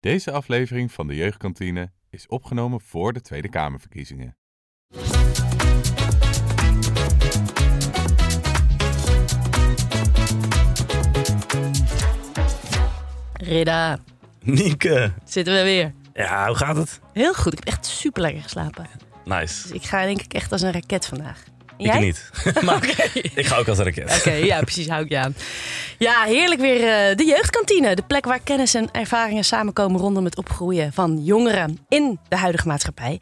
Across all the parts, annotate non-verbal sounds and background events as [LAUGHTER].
Deze aflevering van de Jeugdkantine is opgenomen voor de Tweede Kamerverkiezingen. Ridda, Nieke. zitten we weer. Ja, hoe gaat het? Heel goed, ik heb echt super lekker geslapen. Nice. Dus ik ga denk ik echt als een raket vandaag. Ik niet. [LAUGHS] maar ik ga ook als raket. Oké, ja, [LAUGHS] precies, hou ik je aan. Ja, heerlijk weer eh, de jeugdkantine. De plek waar kennis en ervaringen samenkomen rondom het opgroeien van jongeren in de huidige maatschappij.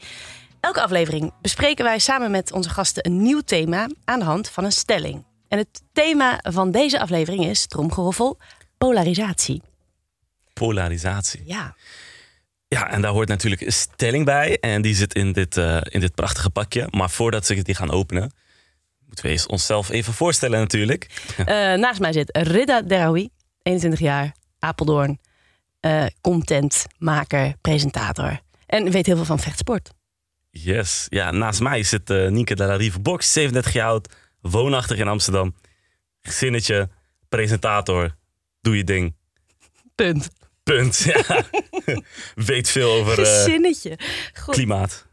Elke aflevering bespreken wij samen met onze gasten een nieuw thema aan de hand van een stelling. En het thema van deze aflevering is, tromgeroffel, polarisatie. Polarisatie. Ja, Ja, en daar hoort natuurlijk een stelling bij. En die zit in dit, eh, in dit prachtige pakje. Maar voordat ze die gaan openen, moeten we eens onszelf even voorstellen natuurlijk. Eh, naast mij zit Ridda Deraoui, 21 jaar, Apeldoorn. eh contentmaker, presentator. En weet heel veel van vechtsport. Yes. Ja, naast mij zit eh Nieke de la Rive Box, 37 jaar oud, woonachtig in Amsterdam. Gezinnetje, presentator, doe je ding. Punt. Punt. Ja. [LAUGHS] Weet veel over Gezinnetje. Klimaat.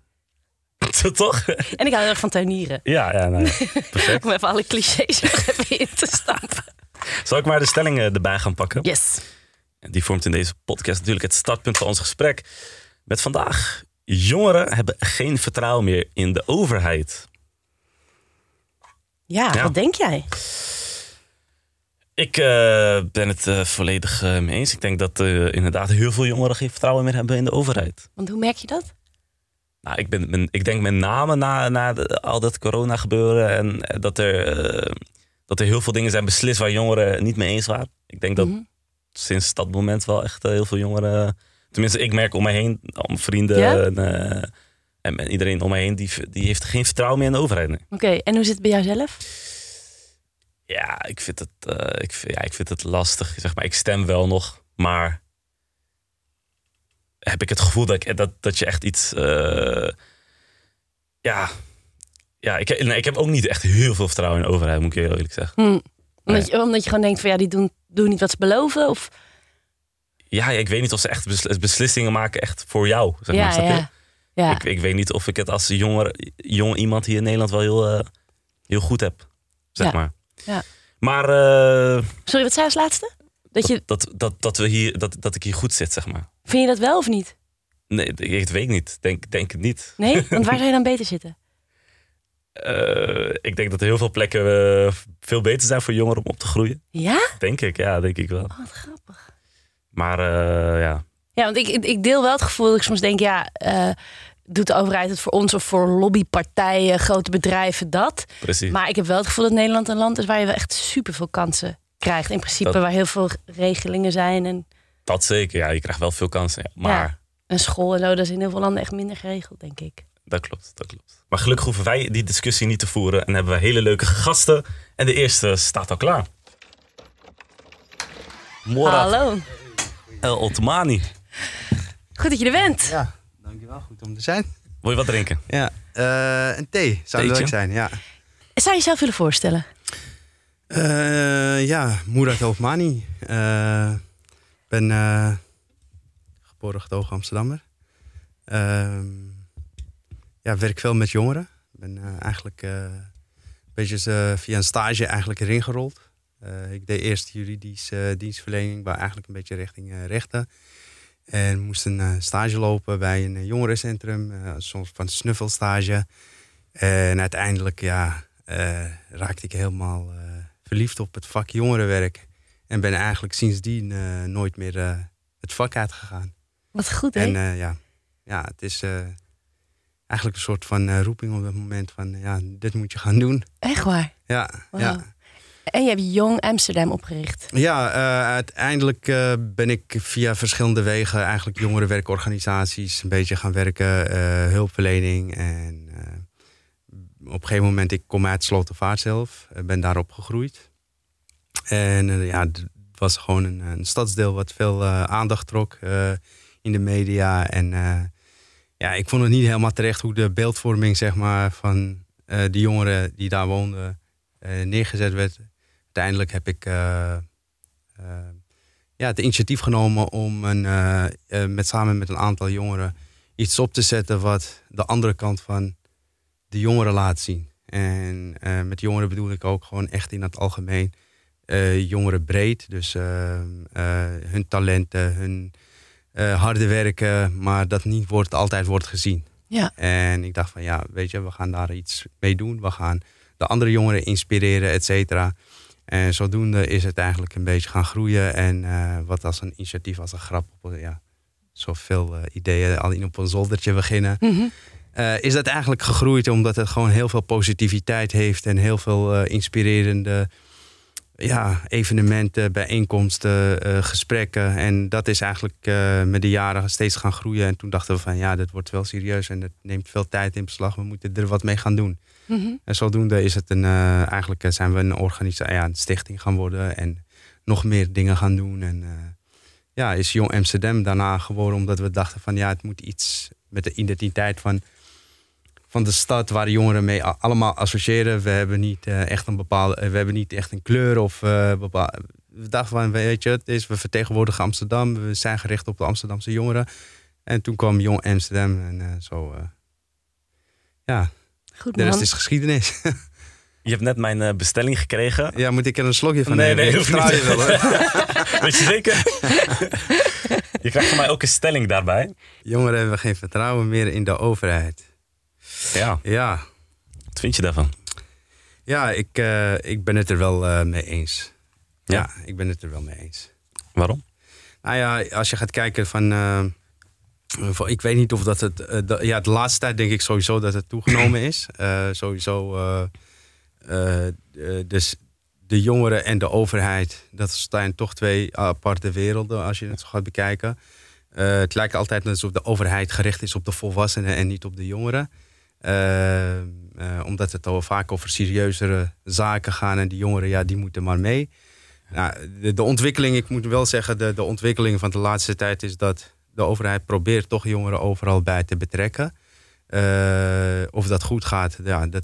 [LAUGHS] Toch? En ik hou heel erg van tuinieren. Ja, ja, nou [LAUGHS] ja. perfect. Om even alle clichés nog even in te stampen. Zal ik maar de stellingen erbij gaan pakken? Yes. En Die vormt in deze podcast natuurlijk het startpunt van ons gesprek. Met vandaag. Jongeren hebben geen vertrouwen meer in de overheid. Ja, Ja. wat denk jij? Ik eh, ben het eh, volledig eh, mee eens. Ik denk dat inderdaad heel veel jongeren geen vertrouwen meer hebben in de overheid. Want hoe merk je dat? Nou, ik, ben, ben- ik denk met name na, na de- al dat corona gebeuren en dat er, eh, dat er heel veel dingen zijn beslist waar jongeren niet mee eens waren. Ik denk dat Mhm. sinds dat moment wel echt eh, heel veel jongeren. Tenminste, ik merk om me heen, om vrienden en, eh, en, en iedereen om me heen, die, die heeft geen vertrouwen meer in de overheid. nee. Oké, en hoe zit het bij jou zelf? Ja, ik vind het, ik, ja, ik vind het lastig. Zeg maar, ik stem wel nog, maar heb ik het gevoel dat, ik, dat, dat je echt iets. eh, ja, ja ik, nee, ik heb ook niet echt heel veel vertrouwen in de overheid, moet ik heel eerlijk zeggen. Hm. Omdat, je, omdat je gewoon denkt van ja, die doen, doen niet wat ze beloven? Of... Ja, ik weet niet of ze echt beslis- beslissingen maken echt voor jou. Zeg maar, ja. Ik, ik weet niet of ik het als jonger, jong iemand hier in Nederland wel heel, eh, heel goed heb. Zeg Ja. maar. Ja. Maar eh, Sorry, wat zei je als laatste? Dat je, dat, dat, dat, we hier, dat, dat ik hier goed zit, zeg maar. vind je dat wel of niet? Nee, ik weet niet. Denk, denk het niet. Nee? [LAUGHS] Want waar zou je dan beter zitten? Eh, ik denk dat er heel veel plekken eh, veel beter zijn voor jongeren om op te groeien. Ja? Denk ik, ja, denk ik wel. Oh, wat grappig. Maar eh, ja, Ja, want ik, ik deel wel het gevoel dat ik soms denk, ja, doet de overheid het voor ons of voor lobbypartijen, grote bedrijven dat? precies. Maar ik heb wel het gevoel dat Nederland een land is waar je wel echt superveel kansen krijgt. In principe Dat- waar heel veel regelingen zijn en Dat zeker, ja, je krijgt wel veel kansen. ja. Maar Ja. een school en zo. Dat is in heel veel landen echt minder geregeld, denk ik. dat klopt, dat klopt. Maar gelukkig hoeven wij die discussie niet te voeren. En hebben we hele leuke gasten. En de eerste staat al klaar. Morad Hallo. El Ottomani. Goed dat je er bent. Ja, dankjewel. Goed om te zijn. Wil je wat drinken? Ja, eh, een thee zou Theetje? leuk zijn, ja. Zou je jezelf willen voorstellen? Eh, ja, Moerad Hoofmani. Eh, Ik ben eh, geboren getogen Amsterdammer. Ehm, ja, werk veel met jongeren. Ik ben eh, eigenlijk eh, een beetje eh, via een stage eigenlijk erin gerold. Eh, ik deed eerst juridische dienstverlening, maar eigenlijk een beetje richting eh, rechten. En moest een eh, stage lopen bij een eh, jongerencentrum, eh, soms van snuffelstage. En uiteindelijk ja, eh, raakte ik helemaal eh, verliefd op het vak jongerenwerk. En ben eigenlijk sindsdien eh, nooit meer eh, het vak uitgegaan. Wat goed, hè? En eh, ja, ja, het is eigenlijk een soort van roeping op het moment van... ja, dit moet je gaan doen. Echt waar. Ja, ja. En je hebt Jong Amsterdam opgericht. Ja, uiteindelijk ben ik via verschillende wegen eigenlijk jongerenwerkorganisaties een beetje gaan werken, hulpverlening. En op een gegeven moment, ik kom uit Slotervaart zelf, eh, ben daar opgegroeid. En eh, ja, het was gewoon een, stadsdeel wat veel eh, aandacht trok in de media. En ja, ik vond het niet helemaal terecht hoe de beeldvorming zeg maar, van de jongeren die daar woonden neergezet werd uiteindelijk heb ik ja, het initiatief genomen om een, met, samen met een aantal jongeren iets op te zetten wat de andere kant van de jongeren laat zien. En eh, met jongeren bedoel ik ook gewoon echt in het algemeen eh, jongeren breed. Dus eh, hun talenten, hun harde werken, maar dat niet wordt, altijd wordt gezien. Ja. En ik dacht van ja, weet je, we gaan daar iets mee doen. We gaan de andere jongeren inspireren, et cetera. En zodoende is het eigenlijk een beetje gaan groeien. En wat als een initiatief, als een grap, op, ja, zoveel ideeën al in op een zoldertje beginnen. Mhm. Eh, is dat eigenlijk gegroeid omdat het gewoon heel veel positiviteit heeft en heel veel eh, inspirerende ja, evenementen, bijeenkomsten, eh, gesprekken. En dat is eigenlijk met de jaren steeds gaan groeien. En toen dachten we van ja, dit wordt wel serieus en het neemt veel tijd in beslag. We moeten er wat mee gaan doen. Mhm. En zodoende is het een, eigenlijk zijn we een organisatie, ja, een stichting gaan worden en nog meer dingen gaan doen. En ja, is Jong Amsterdam daarna geworden omdat we dachten van ja, het moet iets met de identiteit van, van de stad waar jongeren mee allemaal associëren. We hebben niet eh, echt een bepaalde, eh, we hebben niet echt een kleur of eh bepaal- we dachten van weet je, het is, we vertegenwoordigen Amsterdam, we zijn gericht op de Amsterdamse jongeren. En toen kwam Jong Amsterdam en eh, zo, eh, ja, Goed de rest man. is geschiedenis. [LAUGHS] Je hebt net mijn bestelling gekregen. Ja, moet ik er een slokje van Nee, nemen? nee, Ik hoeft vertrouw niet. je wel. [LAUGHS] Weet je zeker? [LAUGHS] je krijgt van mij ook een stelling daarbij. Jongeren hebben geen vertrouwen meer in de overheid. Ja, Ja, wat vind je daarvan? ja ik, eh, ik ben het er wel eh, mee eens. Ja. Ja? ik ben het er wel mee eens. Waarom? Nou ja, als je gaat kijken van... eh, van- ik weet niet of dat het... de, ja, de laatste tijd denk ik sowieso dat het toegenomen is. [CLEARS THROAT] Sowieso... dus de jongeren en de overheid... dat zijn toch twee aparte werelden als je het zo gaat bekijken. Het lijkt altijd alsof de overheid gericht is op de volwassenen... en niet op de jongeren. Eh, eh, omdat het al vaak over serieuzere zaken gaan... en die jongeren, ja, die moeten maar mee. Nou, de, de ontwikkeling, ik moet wel zeggen, de, de ontwikkeling van de laatste tijd is dat de overheid probeert toch jongeren overal bij te betrekken. Eh, of dat goed gaat, ja, dat,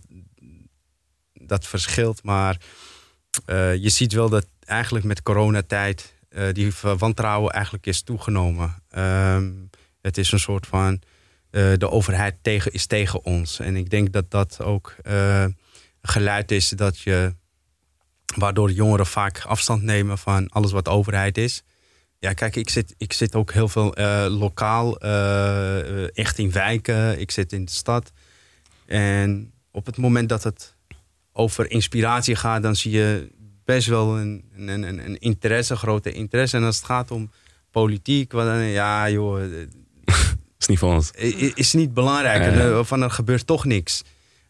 dat verschilt. Maar je ziet wel dat eigenlijk met coronatijd eh die wantrouwen eigenlijk is toegenomen. Ehm, het is een soort van eh, de overheid tegen, is tegen ons. En ik denk dat dat ook eh, geluid is dat je waardoor jongeren vaak afstand nemen van alles wat overheid is. Ja, kijk, ik zit, ik zit ook heel veel eh, lokaal, echt in wijken. Ik zit in de stad. En op het moment dat het over inspiratie gaat, dan zie je best wel een, een, een, een interesse, grote interesse. En als het gaat om politiek, ja joh, is niet voor ons. Is niet belangrijk. Ja, ja. Eh, Van er gebeurt toch niks.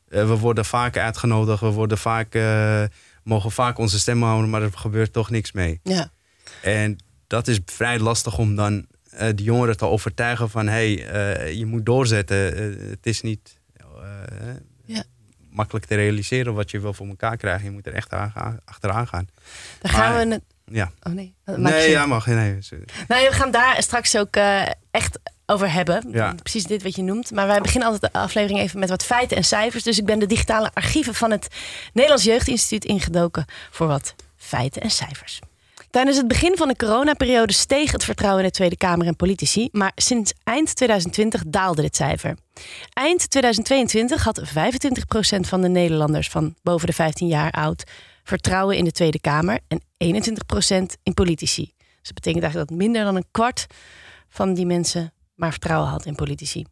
Eh, we worden vaak uitgenodigd, we worden vaak, eh, mogen vaak onze stem houden, maar er gebeurt toch niks mee. Ja. En dat is vrij lastig om dan eh de jongeren te overtuigen van hé, hey, eh, je moet doorzetten. Eh, het is niet eh, Ja. makkelijk te realiseren wat je wil voor elkaar krijgen. Je moet er echt aan gaan- achteraan gaan. Daar gaan Maar- we het. Ja. Oh nee. Nee, ja, mag. Nee. Nee, we gaan daar straks ook eh, echt over hebben. Ja. Precies dit wat je noemt. Maar wij beginnen altijd de aflevering even met wat feiten en cijfers. Dus ik ben de digitale archieven van het Nederlands Jeugdinstituut ingedoken voor wat feiten en cijfers. Tijdens het begin van de coronaperiode steeg het vertrouwen in de Tweede Kamer en politici. Maar sinds eind 2020 daalde dit cijfer. Eind 2022 had 25% van de Nederlanders van boven de 15 jaar oud vertrouwen in de Tweede Kamer en 21% in politici. Dus dat betekent eigenlijk dat minder dan een kwart van die mensen maar vertrouwen had in politici.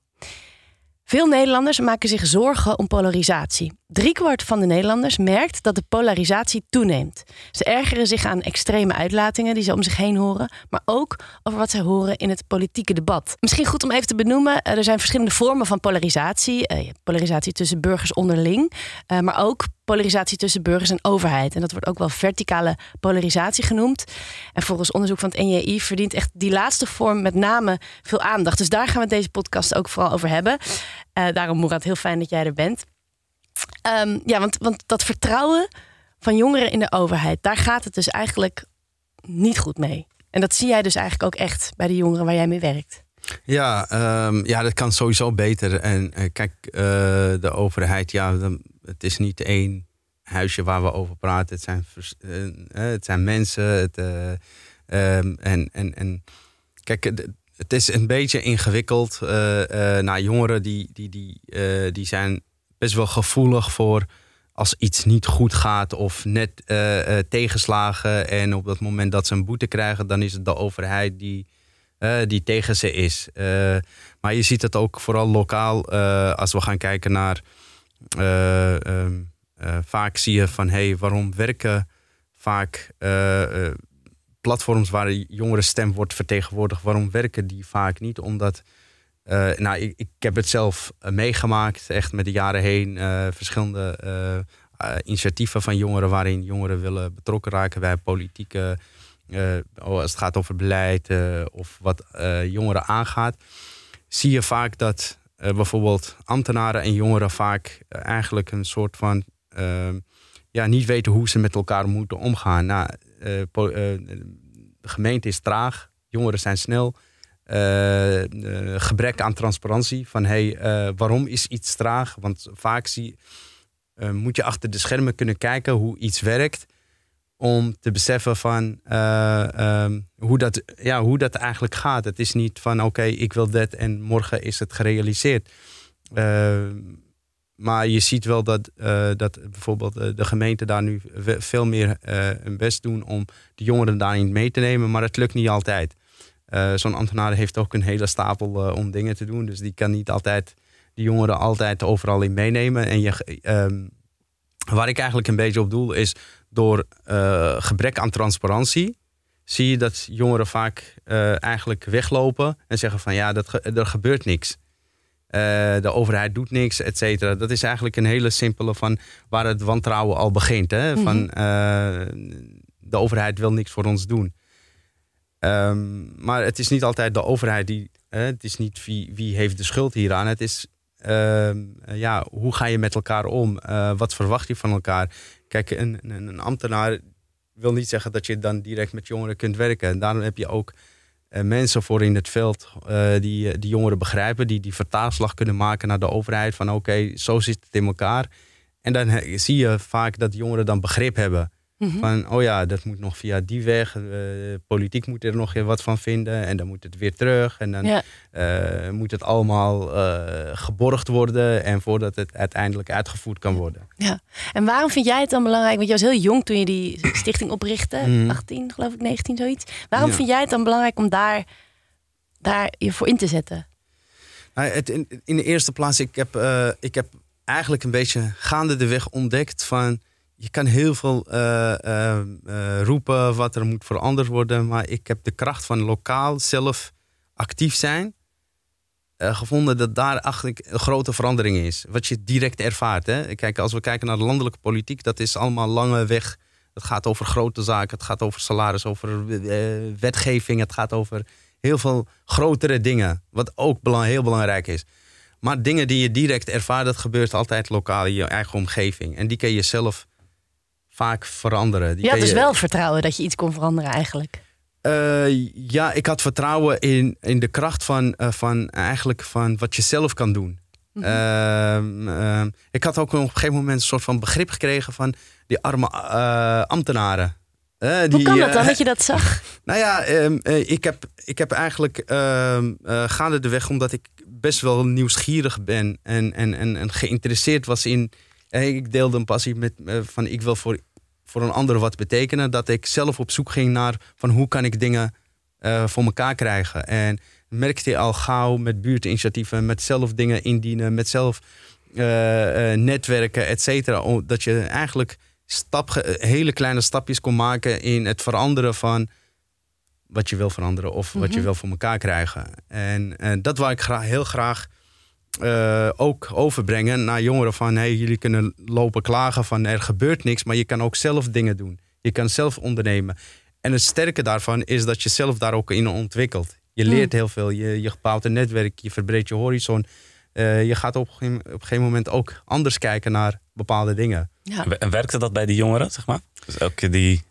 Veel Nederlanders maken zich zorgen om polarisatie. Driekwart van de Nederlanders merkt dat de polarisatie toeneemt. Ze ergeren zich aan extreme uitlatingen die ze om zich heen horen, maar ook over wat zij horen in het politieke debat. Misschien goed om even te benoemen: eh, er zijn verschillende vormen van polarisatie. Eh, polarisatie tussen burgers onderling, eh, maar ook polarisatie tussen burgers en overheid. En dat wordt ook wel verticale polarisatie genoemd. En volgens onderzoek van het NJI verdient echt die laatste vorm met name veel aandacht. Dus daar gaan we deze podcast ook vooral over hebben. Daarom, Moerad, heel fijn dat jij er bent. Ehm, ja, want, want dat vertrouwen van jongeren in de overheid, daar gaat het dus eigenlijk niet goed mee. En dat zie jij dus eigenlijk ook echt bij de jongeren waar jij mee werkt. Ja, ehm, ja, dat kan sowieso beter. En eh, kijk, eh, de overheid, ja, het is niet één huisje waar we over praten. Het zijn, eh, het zijn mensen. Het, eh, Ehm, en, en, en kijk, het- is een beetje ingewikkeld. nou, jongeren die, die, die, die zijn best wel gevoelig voor als iets niet goed gaat of net eh, eh, tegenslagen. En op dat moment dat ze een boete krijgen, dan is het de overheid die, eh, die tegen ze is. Maar je ziet het ook vooral lokaal als we gaan kijken naar. eh, ehm, eh, vaak zie je van hey, waarom werken vaak platforms waar de jongerenstem wordt vertegenwoordigd, waarom werken die vaak niet? Omdat, eh, nou, ik, ik heb het zelf eh, meegemaakt, echt met de jaren heen, eh, verschillende initiatieven van jongeren waarin jongeren willen betrokken raken bij politieke, oh, als het gaat over beleid of wat jongeren aangaat, zie je vaak dat bijvoorbeeld ambtenaren en jongeren vaak eigenlijk een soort van ehm, ja, niet weten hoe ze met elkaar moeten omgaan. Nou, de gemeente is traag, jongeren zijn snel. Eh, eh, gebrek aan transparantie van hey, eh, waarom is iets traag? Want vaak zie, moet je achter de schermen kunnen kijken hoe iets werkt. Om te beseffen van eh, ehm, hoe, dat, ja, hoe dat eigenlijk gaat. Het is niet van oké, ik wil dit en morgen is het gerealiseerd. Maar je ziet wel dat, dat bijvoorbeeld de gemeente daar nu veel meer hun best doen om de jongeren daarin mee te nemen. Maar het lukt niet altijd. Eh, Zo'n ambtenaar heeft ook een hele stapel eh, om dingen te doen. Dus die kan niet altijd de jongeren altijd overal in meenemen. En je, ehm, waar ik eigenlijk een beetje op doel is door eh, gebrek aan transparantie. Zie je dat jongeren vaak eigenlijk weglopen en zeggen van ja, dat ge- er gebeurt niks. De overheid doet niks, et cetera. Dat is eigenlijk een hele simpele van waar het wantrouwen al begint. Hè? Van eh, de overheid wil niks voor ons doen. Ehm, maar het is niet altijd de overheid die. het is niet wie, wie heeft de schuld hieraan. Het is ehm, eh, ja, hoe ga je met elkaar om? Eh, wat verwacht je van elkaar? Kijk, een, een, ambtenaar wil niet zeggen dat je dan direct met jongeren kunt werken. En daarom heb je ook eh, mensen voor in het veld eh, die die jongeren begrijpen, die die vertaalslag kunnen maken naar de overheid van oké, zo zit het in elkaar. En dan zie je vaak dat jongeren dan begrip hebben. Mhm. Van, oh ja, dat moet nog via die weg. eh, politiek moet er nog wat van vinden. En dan moet het weer terug. En dan Ja. eh, moet het allemaal eh, geborgd worden. En voordat het uiteindelijk uitgevoerd kan worden. Ja. En waarom vind jij het dan belangrijk? Want je was heel jong toen je die [CLEARS THROAT] stichting oprichtte. Mhm. 18, geloof ik, 19, zoiets. Waarom Ja. vind jij het dan belangrijk om daar, daar je voor in te zetten? Nou, het, in, in de eerste plaats, ik heb, ik heb eigenlijk een beetje gaande de weg ontdekt van... Je kan heel veel eh, eh, eh, roepen wat er moet veranderd worden. Maar ik heb de kracht van lokaal zelf actief zijn... eh, gevonden dat daar eigenlijk een grote verandering is. Wat je direct ervaart. Hè? Kijk, als we kijken naar de landelijke politiek... dat is allemaal lange weg. Het gaat over grote zaken. Het gaat over salaris, over wetgeving. Het gaat over heel veel grotere dingen. Wat ook heel belangrijk is. Maar dingen die je direct ervaart, dat gebeurt altijd lokaal in je eigen omgeving. En die kun je zelf vaak veranderen. Die Je had dus je- wel vertrouwen dat je iets kon veranderen eigenlijk. Eh, ja, ik had vertrouwen in, in de kracht van, eh, van eigenlijk van wat je zelf kan doen. Mhm. Ehm, ehm, ik had ook op een gegeven moment een soort van begrip gekregen van die arme eh, ambtenaren. Eh, Hoe die, kan dat dan, dat je dat zag? [LAUGHS] nou ja, ehm, eh, ik, heb, ik heb eigenlijk gaande de weg, omdat ik best wel nieuwsgierig ben en, en, en, en geïnteresseerd was in. ik deelde een passie met van ik wil voor, voor een ander wat betekenen. Dat ik zelf op zoek ging naar van hoe kan ik dingen eh, voor elkaar krijgen. En merkte je al gauw met buurtinitiatieven, met zelf dingen indienen, met zelf eh, eh, netwerken, et cetera. Dat je eigenlijk stap, hele kleine stapjes kon maken in het veranderen van wat je wil veranderen of wat je Mhm. wil voor elkaar krijgen. En, dat wou ik graag, heel graag eh, ook overbrengen naar jongeren van hey, jullie kunnen lopen klagen van er gebeurt niks, maar je kan ook zelf dingen doen. Je kan zelf ondernemen. En het sterke daarvan is dat je zelf daar ook in ontwikkelt. Je leert heel veel, je, je bouwt een netwerk, je verbreedt je horizon. Eh, je gaat op, een gegeven- op een gegeven moment ook anders kijken naar bepaalde dingen. Ja. En werkte dat bij die jongeren, zeg maar? Dus elke die...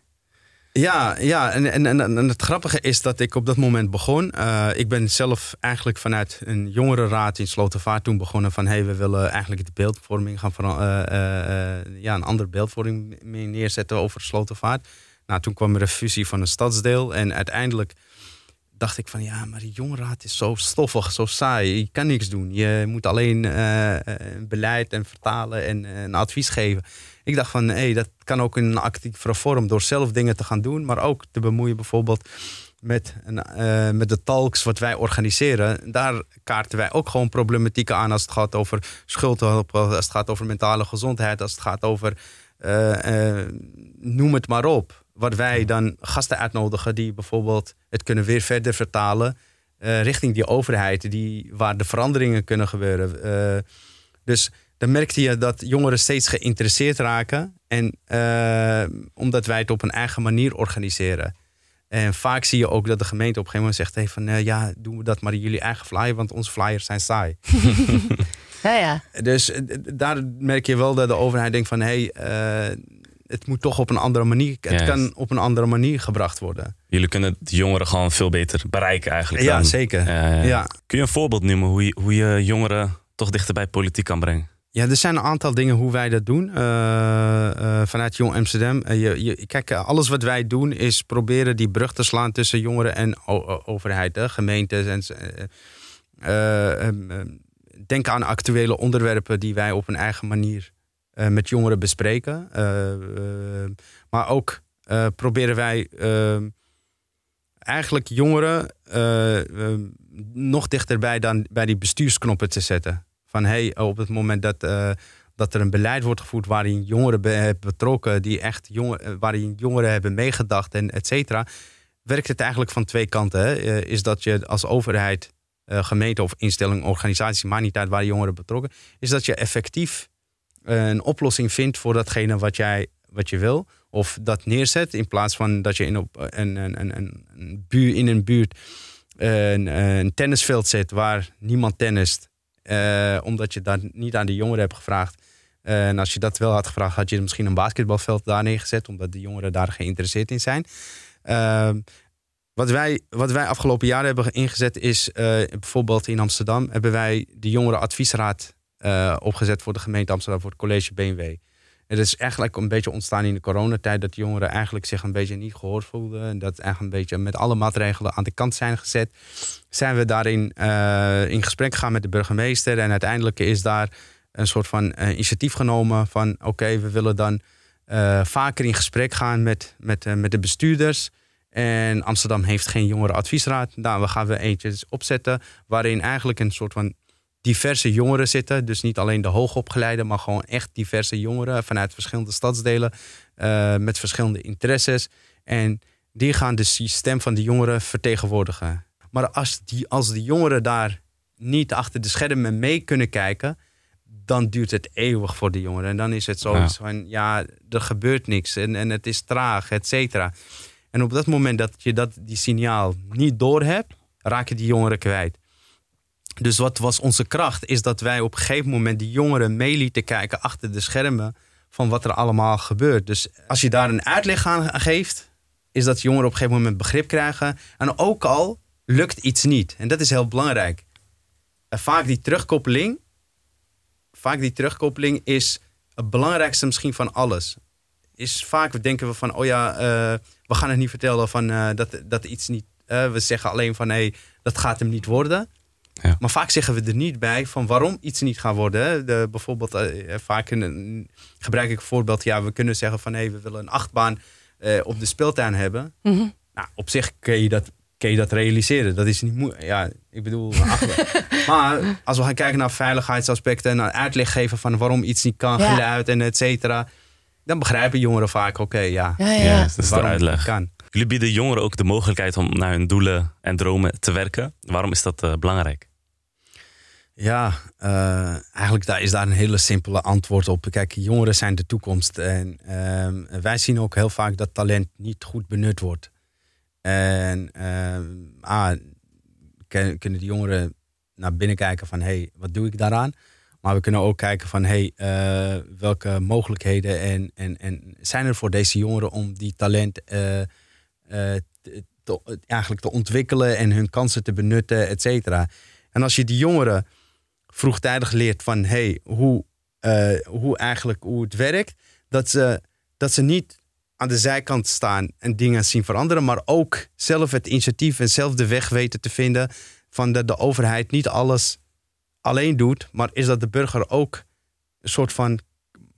Ja, ja en, en, en, en het grappige is dat ik op dat moment begon. Eh, ik ben zelf eigenlijk vanuit een jongerenraad in Slotervaart toen begonnen van... hey, we willen eigenlijk de beeldvorming gaan eh, ja, een andere beeldvorming neerzetten over Slotervaart. Nou, toen kwam er een fusie van een stadsdeel. En uiteindelijk dacht ik van ja, maar die jongerenraad is zo stoffig, zo saai. Je kan niks doen. Je moet alleen uh, beleid en vertalen en uh, een advies geven. Ik dacht van hé, dat kan ook in een actieve vorm door zelf dingen te gaan doen, maar ook te bemoeien bijvoorbeeld met, uh, met de talks wat wij organiseren. Daar kaarten wij ook gewoon problematieken aan als het gaat over schuldhulp, als het gaat over mentale gezondheid, als het gaat over noem het maar op wat wij dan gasten uitnodigen die bijvoorbeeld het kunnen weer verder vertalen richting die overheid, die, waar de veranderingen kunnen gebeuren. Dus dan merkte je dat jongeren steeds geïnteresseerd raken. En uh, omdat wij het op een eigen manier organiseren. En vaak zie je ook dat de gemeente op een gegeven moment zegt: hey, van ja, doen we dat maar in jullie eigen flyer, want onze flyers zijn saai. [LAUGHS] ja, ja. Dus daar merk je wel dat de overheid denkt van hé, hey, het moet toch op een andere manier. Het kan op een andere manier gebracht worden. Jullie kunnen de jongeren gewoon veel beter bereiken eigenlijk. Ja, zeker. ja. Kun je een voorbeeld noemen hoe je, hoe je jongeren toch dichter bij politiek kan brengen? Ja, er zijn een aantal dingen hoe wij dat doen uh, uh, vanuit Jong Amsterdam. Uh, je, je, kijk, alles wat wij doen is proberen die brug te slaan tussen jongeren en overheid, gemeentes. En, denk aan actuele onderwerpen die wij op een eigen manier met jongeren bespreken. Maar ook proberen wij ehm, eigenlijk jongeren ehm, nog dichterbij dan bij die bestuursknoppen te zetten. Van hey, op het moment dat, dat er een beleid wordt gevoerd waarin jongeren hebben betrokken, die echt jongen, waarin jongeren hebben meegedacht en et cetera, werkt het eigenlijk van twee kanten. Hè? is dat je als overheid, gemeente of instelling, organisatie, maar niet uit waar jongeren betrokken, is dat je effectief een oplossing vindt voor datgene wat jij wat je wil. Of dat neerzet in plaats van dat je in, op een, een, een, een buur, in een buurt een, een tennisveld zet waar niemand tennist. Uh, omdat je dat niet aan de jongeren hebt gevraagd. Uh, en als je dat wel had gevraagd, had je misschien een basketbalveld daar neergezet. Omdat de jongeren daar geïnteresseerd in zijn. Uh, wat wij, wat wij afgelopen jaren hebben ingezet is bijvoorbeeld in Amsterdam hebben wij de jongerenadviesraad opgezet voor de gemeente Amsterdam, voor het college BMW. Het is eigenlijk een beetje ontstaan in de coronatijd dat jongeren eigenlijk zich een beetje niet gehoord voelden. En dat eigenlijk een beetje met alle maatregelen aan de kant zijn gezet. Zijn we daarin uh, in gesprek gegaan met de burgemeester. En uiteindelijk is daar een soort van uh, initiatief genomen van oké, we willen dan uh, vaker in gesprek gaan met, met, met de bestuurders. En Amsterdam heeft geen jongerenadviesraad. Nou, we gaan we eentje opzetten waarin eigenlijk een soort van diverse jongeren zitten. Dus niet alleen de hoogopgeleide, maar gewoon echt diverse jongeren vanuit verschillende stadsdelen uh, met verschillende interesses. En die gaan dus die stem van de jongeren vertegenwoordigen. Maar als die, als de jongeren daar niet achter de schermen mee kunnen kijken, dan duurt het eeuwig voor de jongeren. En dan is het zo ja. van, ja, er gebeurt niks en, en het is traag, et cetera. En op dat moment dat je dat, die signaal niet doorhebt, raak je die jongeren kwijt. Dus wat was onze kracht? Is dat wij op een gegeven moment die jongeren mee lieten kijken achter de schermen van wat er allemaal gebeurt. Dus als je daar een uitleg aan geeft, is dat jongeren op een gegeven moment begrip krijgen. En ook al lukt iets niet. En dat is heel belangrijk. En vaak die terugkoppeling, vaak die terugkoppeling is het belangrijkste misschien van alles. Is vaak denken we van, oh ja, uh, we gaan het niet vertellen van uh, dat, dat iets niet. Uh, we zeggen alleen van, hé, hey, dat gaat hem niet worden. Ja. Maar vaak zeggen we er niet bij van waarom iets niet gaat worden. De, bijvoorbeeld, uh, vaak een, gebruik ik een voorbeeld. Ja, we kunnen zeggen van hé, hey, we willen een achtbaan uh, op de speeltuin hebben. Mm -hmm. Nou, op zich kun je dat, kun je dat realiseren. Dat is niet moeilijk. Ja, ik bedoel, [LAUGHS] maar als we gaan kijken naar veiligheidsaspecten en uitleg geven van waarom iets niet kan, ja. geluid en et cetera. Dan begrijpen jongeren vaak, oké, okay, ja, ja, ja. ja, dat is de uitleg. Kan. Jullie bieden jongeren ook de mogelijkheid om naar hun doelen en dromen te werken. Waarom is dat uh, belangrijk? Ja, uh, eigenlijk daar is daar een hele simpele antwoord op. Kijk, jongeren zijn de toekomst. En uh, wij zien ook heel vaak dat talent niet goed benut wordt. En uh, ah, kunnen de jongeren naar binnen kijken van... hé, hey, wat doe ik daaraan? Maar we kunnen ook kijken van... hé, hey, welke mogelijkheden en, en, en zijn er voor deze jongeren... om die talent te, te, eigenlijk te ontwikkelen... en hun kansen te benutten, et cetera. En als je die jongeren vroegtijdig leert van hey, hoe, uh, hoe eigenlijk hoe het werkt, dat ze, dat ze niet aan de zijkant staan en dingen zien veranderen, maar ook zelf het initiatief en zelf de weg weten te vinden van dat de overheid niet alles alleen doet, maar is dat de burger ook een soort van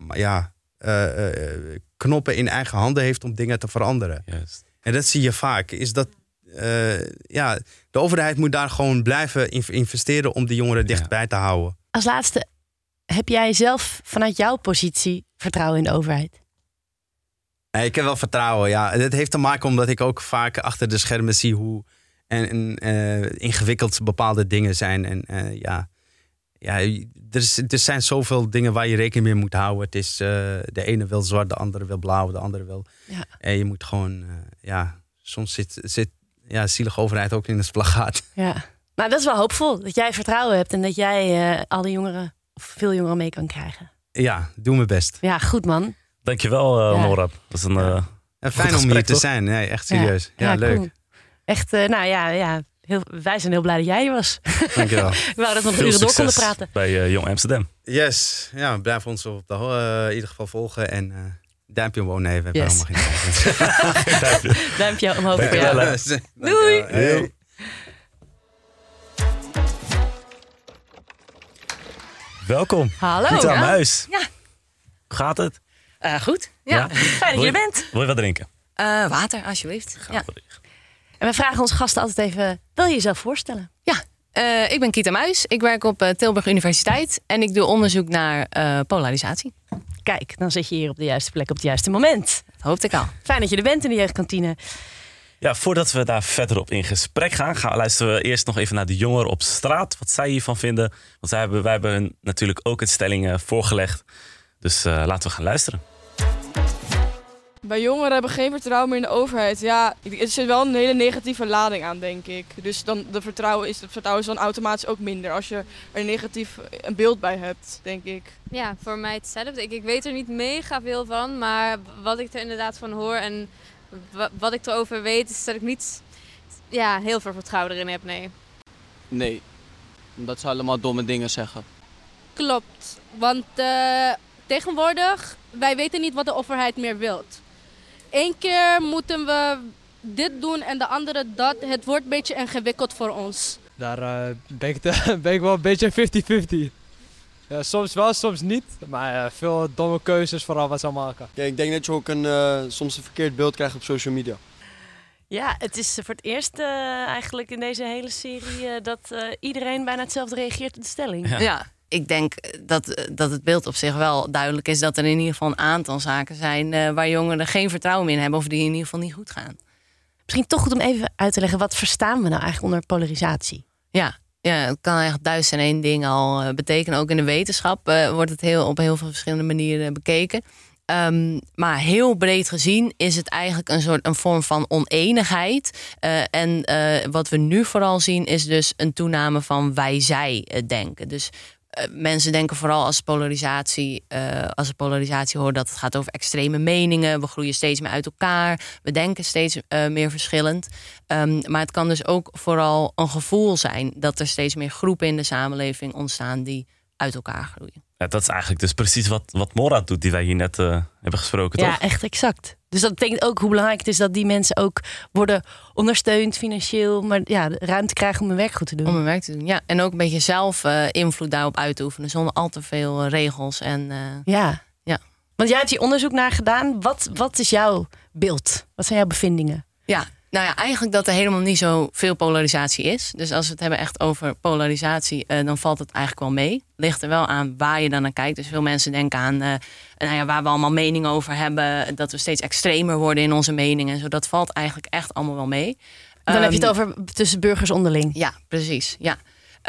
ja, eh, eh, knoppen in eigen handen heeft om dingen te veranderen. Juist. En dat zie je vaak. Is dat, eh, ja, de overheid moet daar gewoon blijven in- investeren om de jongeren dichtbij te houden. Als laatste, heb jij zelf vanuit jouw positie vertrouwen in de overheid? Eh, Ik heb wel vertrouwen, ja. Het heeft te maken omdat ik ook vaak achter de schermen zie hoe en, en, eh, ingewikkeld bepaalde dingen zijn. En eh, ja, ja er, is, er zijn zoveel dingen waar je rekening mee moet houden. Het is, eh, de ene wil zwart, de andere wil blauw, de andere wil... Ja. En je moet gewoon, eh, ja, soms zit, zit ja, zielige overheid ook in het splagaat. [LAUGHS] Ja. Maar dat is wel hoopvol, dat jij vertrouwen hebt en dat jij eh, alle jongeren, of veel jongeren mee kan krijgen. Ja, doe mijn best. Ja, goed man. Dankjewel, uh, Ja. Morad. Dat is een, En fijn om gesprek, hier te zijn. Nee, echt serieus. Ja, leuk. cool. Echt, eh, nou ja, ja heel, wij zijn heel blij dat jij hier was. Dankjewel. [LAUGHS] We wouden dat we nog uren door konden praten. bij eh, Jong Amsterdam. Yes, ja, blijf ons op de eh, in ieder geval volgen. En eh duimpje omhoog. Nee, we hebben Yes. helemaal geen tijd. [LAUGHS] [LAUGHS] Duimpje omhoog voor jou. Doei. Hey. Welkom. Hallo. Goed aan Ja. huis. Ja. Hoe gaat het? Eh, goed. Ja. Ja. Fijn dat je er bent. Wil je wat drinken? Eh, water, alsjeblieft. Ja. En we vragen onze gasten altijd even, wil je jezelf voorstellen? ja. Eh, ik ben Kita Muis. Ik werk op eh, Tilburg Universiteit. En ik doe onderzoek naar eh, polarisatie. Kijk, dan zit je hier op de juiste plek op het juiste moment. Dat hoopte ik al. Fijn dat je er bent in de jeugdkantine. Ja, voordat we daar verder op in gesprek gaan, gaan luisteren we eerst nog even naar de jongeren op straat. Wat zij hiervan vinden. Want zij hebben, wij hebben hun natuurlijk ook een stelling voorgelegd. Dus eh, laten we gaan luisteren. Bij jongeren hebben geen vertrouwen meer in de overheid. Ja, er zit wel een hele negatieve lading aan, denk ik. Dus dan de vertrouwen is, het vertrouwen is dan automatisch ook minder als je er een negatief een beeld bij hebt, denk ik. Ja, voor mij hetzelfde. Ik, ik weet er niet mega veel van, maar wat ik er inderdaad van hoor en wa- wat ik erover weet, is dat ik niet ja, heel veel vertrouwen erin heb. Nee. Nee, omdat ze allemaal domme dingen zeggen. Klopt, want eh, tegenwoordig, wij weten niet wat de overheid meer wilt. Eén keer moeten we dit doen en de andere dat. Het wordt een beetje ingewikkeld voor ons. Daar eh, ben, ik de- [LAUGHS] ben ik wel een beetje 50-50. Ja, soms wel, soms niet. Maar eh, veel domme keuzes, vooral wat ze maken. Ik denk dat je ook een, eh, soms een verkeerd beeld krijgt op social media. Ja, het is voor het eerst eh, eigenlijk in deze hele serie eh, dat eh, iedereen bijna hetzelfde reageert op de stelling. Ja. Ik denk dat, dat het beeld op zich wel duidelijk is dat er in ieder geval een aantal zaken zijn eh, waar jongeren geen vertrouwen meer in hebben of die in ieder geval niet goed gaan. Misschien toch goed om even uit te leggen, wat verstaan we nou eigenlijk onder polarisatie? Ja, ja het kan echt duizend en één ding al eh, betekenen. Ook in de wetenschap eh, wordt het heel, op heel veel verschillende manieren bekeken. Ehm, maar heel breed gezien is het eigenlijk een soort een vorm van oneenigheid. En wat we nu vooral zien is dus een toename van wij-zij denken. Dus mensen denken vooral als polarisatie, eh, als ze polarisatie horen dat het gaat over extreme meningen. We groeien steeds meer uit elkaar. We denken steeds eh, meer verschillend. Ehm, maar het kan dus ook vooral een gevoel zijn dat er steeds meer groepen in de samenleving ontstaan die uit elkaar groeien. Ja, dat is eigenlijk dus precies wat, wat Morad doet, die wij hier net eh, hebben gesproken, toch? Ja, echt exact. Dus dat betekent ook hoe belangrijk het is dat die mensen ook worden ondersteund financieel, maar ja, de ruimte krijgen om hun werk goed te doen. Om hun werk te doen. Ja, en ook een beetje zelf eh, invloed daarop uit te oefenen zonder al te veel eh, regels. En, eh, Ja. Ja. Want jij hebt hier onderzoek naar gedaan. Wat, wat is jouw beeld? Wat zijn jouw bevindingen? Ja, nou ja, eigenlijk dat er helemaal niet zo veel polarisatie is. Dus als we het hebben echt over polarisatie, eh, dan valt het eigenlijk wel mee. Ligt er wel aan waar je dan naar kijkt. Dus veel mensen denken aan eh, nou ja, waar we allemaal meningen over hebben. Dat we steeds extremer worden in onze meningen. en Zo, dat valt eigenlijk echt allemaal wel mee. Dan heb je het Ehm, over tussen burgers onderling. Ja, precies. Ja.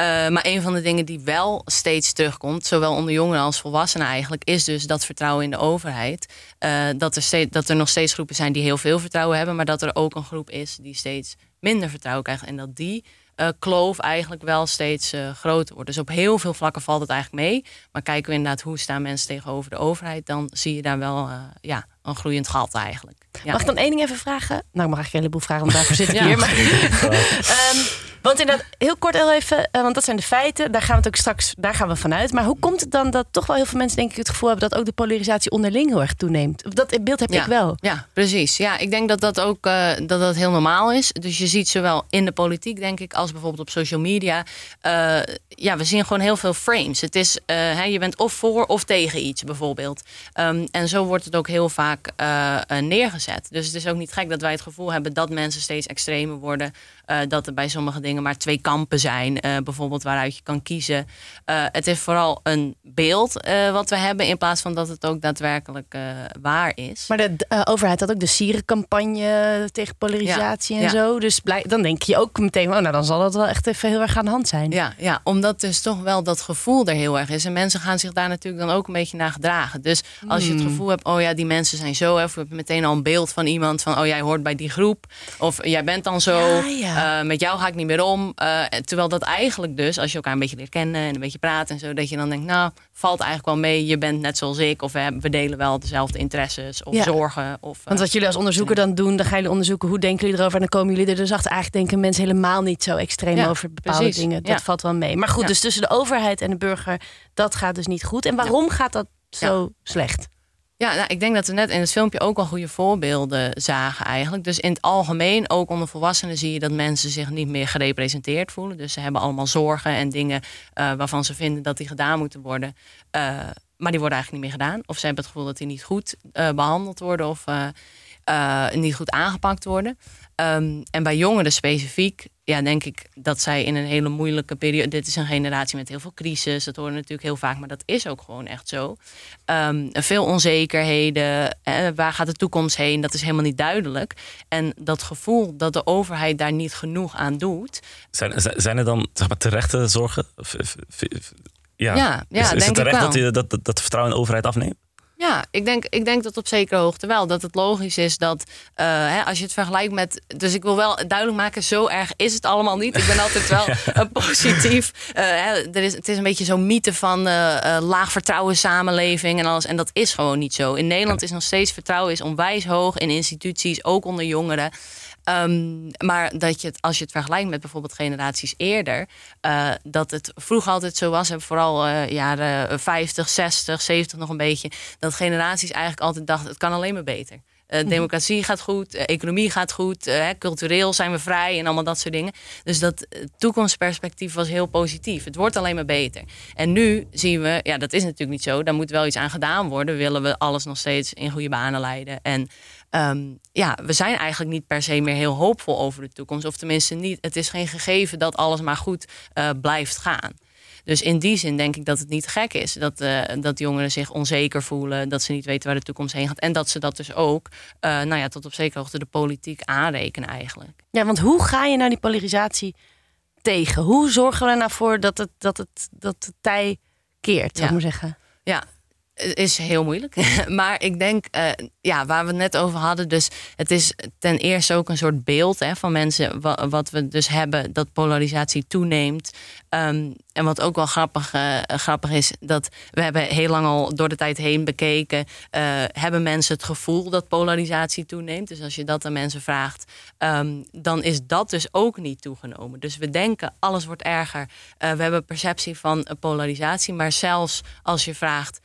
Eh, maar een van de dingen die wel steeds terugkomt, zowel onder jongeren als volwassenen eigenlijk, is dus dat vertrouwen in de overheid. Eh, dat, er steeds, dat er nog steeds groepen zijn die heel veel vertrouwen hebben, maar dat er ook een groep is die steeds minder vertrouwen krijgt. En dat die eh, kloof eigenlijk wel steeds groter wordt. Dus op heel veel vlakken valt het eigenlijk mee. Maar kijken we inderdaad hoe staan mensen tegenover de overheid, dan zie je daar wel ja, een groeiend gat eigenlijk. Ja. Mag ik dan één ding even vragen? Nou, ik mag eigenlijk een heleboel vragen, want daarvoor zit ik Ja. hier. Maar, [LAUGHS] Ehm, Want inderdaad, heel kort heel even, eh, want dat zijn de feiten. Daar gaan we het ook straks, daar gaan we vanuit. Maar hoe komt het dan dat toch wel heel veel mensen denk ik het gevoel hebben dat ook de polarisatie onderling heel erg toeneemt? Dat beeld heb ja, ik wel. Ja, precies. Ja, ik denk dat dat ook eh, dat dat heel normaal is. Dus je ziet zowel in de politiek, denk ik, als bijvoorbeeld op social media. eh, ja, we zien gewoon heel veel frames. Het is, hè, je bent of voor of tegen iets, bijvoorbeeld. Ehm, en zo wordt het ook heel vaak eh, neergezet. Dus het is ook niet gek dat wij het gevoel hebben dat mensen steeds extremer worden. Eh, dat er bij sommige dingen maar twee kampen zijn, eh, bijvoorbeeld waaruit je kan kiezen. Eh, het is vooral een beeld wat we hebben, in plaats van dat het ook daadwerkelijk waar is. Maar de overheid had ook de sierencampagne tegen polarisatie Ja, en ja. zo. Dus blij, dan denk je ook meteen, oh, nou dan zal dat wel echt even heel erg aan de hand zijn. Ja, ja, omdat dus toch wel dat gevoel er heel erg is. En mensen gaan zich daar natuurlijk dan ook een beetje naar gedragen. Dus als je het Hmm. gevoel hebt, oh ja, die mensen zijn zo. Of je hebt meteen al een beeld van iemand van, oh jij hoort bij die groep. Of jij bent dan zo. Ja, ja. eh, met jou ga ik niet meer om. Eh, terwijl dat eigenlijk dus, als je elkaar een beetje leert kennen en een beetje praat en zo, dat je dan denkt, nou, valt eigenlijk wel mee. Je bent net zoals ik. Of we, delen wel dezelfde interesses of Ja. zorgen. Of, eh, Want wat jullie als onderzoeker dan doen, dan gaan jullie onderzoeken hoe denken jullie erover. En dan komen jullie er dus achter. Eigenlijk denken mensen helemaal niet zo extreem Ja, over bepaalde precies. dingen. Dat valt wel mee. Maar goed, dus tussen de overheid en de burger, dat gaat dus niet goed. En waarom gaat dat zo slecht? Ja, nou, ik denk dat we net in het filmpje ook al goede voorbeelden zagen eigenlijk. Dus in het algemeen, ook onder volwassenen, zie je dat mensen zich niet meer gerepresenteerd voelen. Dus ze hebben allemaal zorgen en dingen eh, waarvan ze vinden dat die gedaan moeten worden. Eh, maar die worden eigenlijk niet meer gedaan. Of ze hebben het gevoel dat die niet goed eh, behandeld worden of niet goed aangepakt worden. Ehm, en bij jongeren specifiek, ja, denk ik dat zij in een hele moeilijke periode. Dit is een generatie met heel veel crisis. Dat horen we natuurlijk heel vaak, maar dat is ook gewoon echt zo. Ehm, veel onzekerheden. eh, waar gaat de toekomst heen? Dat is helemaal niet duidelijk. En dat gevoel dat de overheid daar niet genoeg aan doet. Zijn, zijn- er dan zeg maar, terechte zorgen? Ja, Ja, ja, is, is denk het ik terecht wel. dat, je, dat, dat, dat vertrouwen in de overheid afneemt? Ja, ik denk, ik denk dat op zekere hoogte wel. Dat het logisch is dat eh, hè, als je het vergelijkt met. Dus ik wil wel duidelijk maken, zo erg is het allemaal niet. Ik ben [LAUGHS] altijd wel eh, positief. Eh, hè, er is, het is een beetje zo'n mythe van eh, laag vertrouwen samenleving en alles. En dat is gewoon niet zo. In Nederland is nog steeds vertrouwen is onwijs hoog in instituties, ook onder jongeren. Ehm, maar dat je het, als je het vergelijkt met bijvoorbeeld generaties eerder, eh, dat het vroeger altijd zo was, en vooral eh, jaren 50, 60, 70 nog een beetje, dat generaties eigenlijk altijd dachten: het kan alleen maar beter. Eh, democratie gaat goed, economie gaat goed, cultureel zijn we vrij en allemaal dat soort dingen. Dus dat toekomstperspectief was heel positief. Het wordt alleen maar beter. En nu zien we, ja, dat is natuurlijk niet zo. Daar moet wel iets aan gedaan worden. Willen we alles nog steeds in goede banen leiden. En ehm, ja, we zijn eigenlijk niet per se meer heel hoopvol over de toekomst. Of tenminste niet. Het is geen gegeven dat alles maar goed eh, blijft gaan. Dus in die zin denk ik dat het niet gek is dat, eh, dat jongeren zich onzeker voelen, dat ze niet weten waar de toekomst heen gaat. En dat ze dat dus ook, eh, nou ja, tot op zekere hoogte de politiek aanrekenen eigenlijk. Ja, want hoe ga je nou die polarisatie tegen? Hoe zorgen we er nou voor dat het, dat het, dat het tij keert, zou ik Ja. maar zeggen? Ja, is heel moeilijk. [LAUGHS] maar ik denk, eh, ja, waar we het net over hadden. Dus het is ten eerste ook een soort beeld hè, van mensen. wa- Wat we dus hebben, dat polarisatie toeneemt. Ehm, en wat ook wel grappig, eh, grappig is, dat we hebben heel lang al door de tijd heen bekeken. eh, hebben mensen het gevoel dat polarisatie toeneemt? Dus als je dat aan mensen vraagt, ehm, dan is dat dus ook niet toegenomen. Dus we denken, alles wordt erger. We hebben perceptie van polarisatie. Maar zelfs als je vraagt,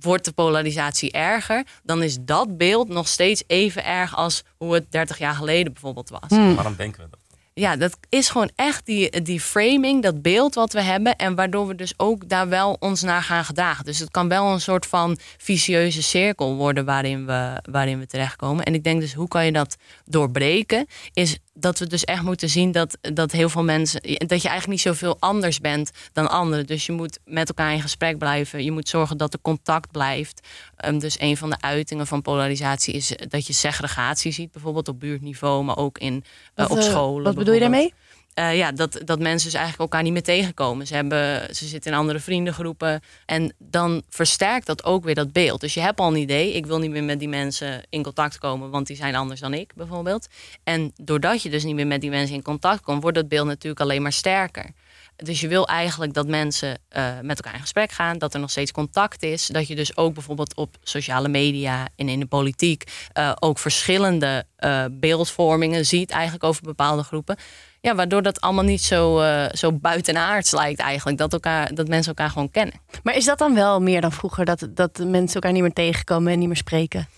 wordt de polarisatie erger, dan is dat beeld nog steeds even erg als hoe het 30 jaar geleden bijvoorbeeld was. Waarom denken we dat? Ja, dat is gewoon echt die, die framing, dat beeld wat we hebben. En waardoor we dus ook daar wel ons naar gaan gedragen. Dus het kan wel een soort van vicieuze cirkel worden waarin we, waarin we terechtkomen. En ik denk dus, hoe kan je dat doorbreken? Is dat we dus echt moeten zien dat, dat heel veel mensen. dat je eigenlijk niet zoveel anders bent dan anderen. Dus je moet met elkaar in gesprek blijven. Je moet zorgen dat er contact blijft. Ehm, dus een van de uitingen van polarisatie is dat je segregatie ziet, bijvoorbeeld op buurtniveau, maar ook in, eh, op eh, scholen. Wat bedoel je daarmee? Eh, ja, dat, dat mensen dus eigenlijk elkaar niet meer tegenkomen. Ze, hebben, ze zitten in andere vriendengroepen. En dan versterkt dat ook weer dat beeld. Dus je hebt al een idee. Ik wil niet meer met die mensen in contact komen, want die zijn anders dan ik, bijvoorbeeld. En doordat je dus niet meer met die mensen in contact komt, wordt dat beeld natuurlijk alleen maar sterker. Dus je wil eigenlijk dat mensen eh, met elkaar in gesprek gaan, dat er nog steeds contact is. Dat je dus ook bijvoorbeeld op sociale media en in de politiek eh, ook verschillende beeldvormingen ziet, eigenlijk over bepaalde groepen. Ja, waardoor dat allemaal niet zo, eh, zo buitenaards lijkt eigenlijk. Dat, elkaar, dat mensen elkaar gewoon kennen. Maar is dat dan wel meer dan vroeger? Dat, dat mensen elkaar niet meer tegenkomen en niet meer spreken?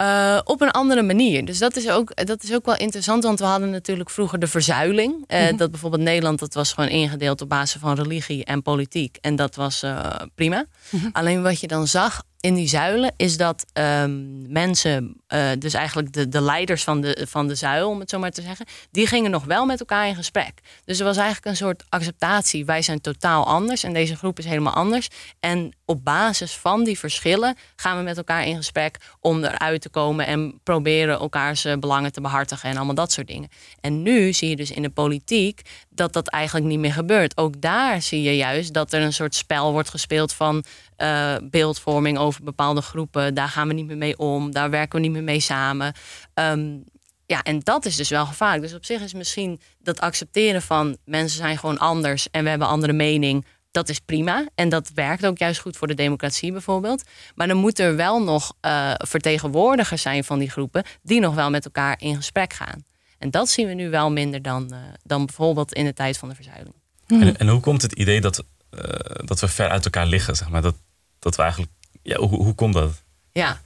Uh, op een andere manier. Dus dat is, ook, dat is ook wel interessant, want we hadden natuurlijk vroeger de verzuiling. Uh, mm -hmm. Dat bijvoorbeeld Nederland, dat was gewoon ingedeeld op basis van religie en politiek. En dat was uh, prima. Mm -hmm. Alleen wat je dan zag in die zuilen, is dat um, mensen, dus eigenlijk de, de leiders van de, van de zuil, om het zo maar te zeggen, die gingen nog wel met elkaar in gesprek. Dus er was eigenlijk een soort acceptatie. Wij zijn totaal anders en deze groep is helemaal anders. En op basis van die verschillen gaan we met elkaar in gesprek om eruit te komen en proberen elkaars belangen te behartigen en allemaal dat soort dingen. En nu zie je dus in de politiek dat dat eigenlijk niet meer gebeurt. Ook daar zie je juist dat er een soort spel wordt gespeeld van uh, beeldvorming over bepaalde groepen. Daar gaan we niet meer mee om, daar werken we niet meer mee samen. Um, ja, en dat is dus wel gevaarlijk. Dus op zich is misschien dat accepteren van mensen zijn gewoon anders en we hebben andere mening. Dat is prima. En dat werkt ook juist goed voor de democratie bijvoorbeeld. Maar dan moet er wel nog uh, vertegenwoordigers zijn van die groepen die nog wel met elkaar in gesprek gaan. En dat zien we nu wel minder dan, uh, dan bijvoorbeeld in de tijd van de verzuiling. En, en hoe komt het idee dat, uh, dat we ver uit elkaar liggen? Zeg maar? dat, dat we eigenlijk. Ja, hoe, hoe komt dat? Ja,